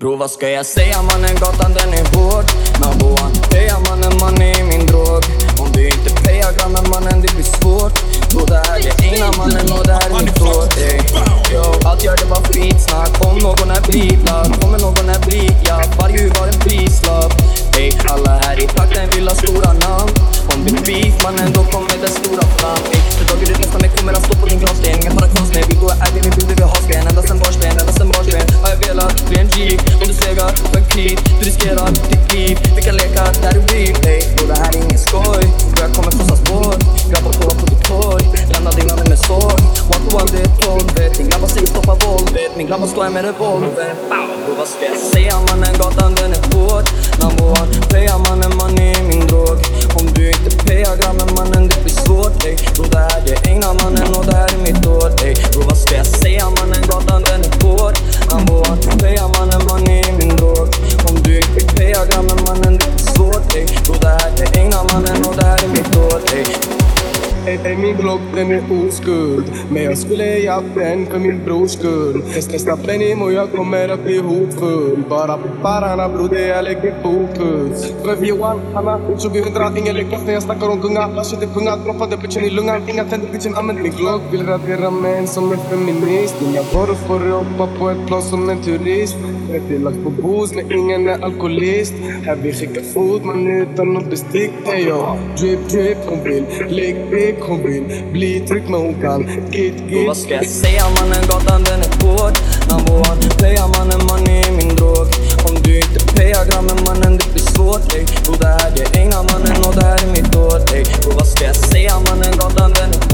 Bro vad ska jag säga? Mannen, gatan den är hård Naboan, one, peja mannen, man är min drog. Om du inte pejar grannen mannen, det blir svårt. Då det här är egna mannen och det här är mitt tråd ey. Yo, allt gör det bara skitsnack. Om någon är blidlad, kommer någon är blyg Varje huvud har en prislapp ey. Alla här i trakten vill ha stora namn. Om det är beef mannen, då kommer det stora fram ey. För dagen det nästan liv Vi kan leka där du vill, ey Och det här är ingen skoj. För jag kommer krossa spår. Grabbar kollar på ditt torg Lämna din nummer med sorg One to one, det är tolvet Min grabbar säger stoppa våldet Min grabbar står här med revolver. Och vad ska jag säga? Mannen, gatan den är hård. Number one, är Ey, min Glock den är oskuld. Men jag skulle ge den för min brors skull. Testa snappen Benim och jag kommer att bli hotfull. Bara på pararna bror, det jag lägger fokus. För Johan, Hanna, 2000 Ingen lyckas när jag snackar om gunga Jag sitter punga, droppade bitchen i lungan. Inga tänder, bitchen använder min Glock Vill radera män som är feminist. Inga varor får hoppa på ett plan som en turist. 30 lax på booze när ingen är alkoholist. Här vi skickar fot man utan nåt bestick. Ey yo, drip drip hon vill Lick dick ekorrbryn Bli trygg men hon kan git. Git Vad ska jag säga? Mannen, gatan den är hård Nabouan, playa mannen, man är min drog. Om du inte payar grabben mannen, det blir svårt ey. Och det här det är egna mannen och det här är mitt år ey. Och vad ska jag säga? Mannen, gatan den är hård.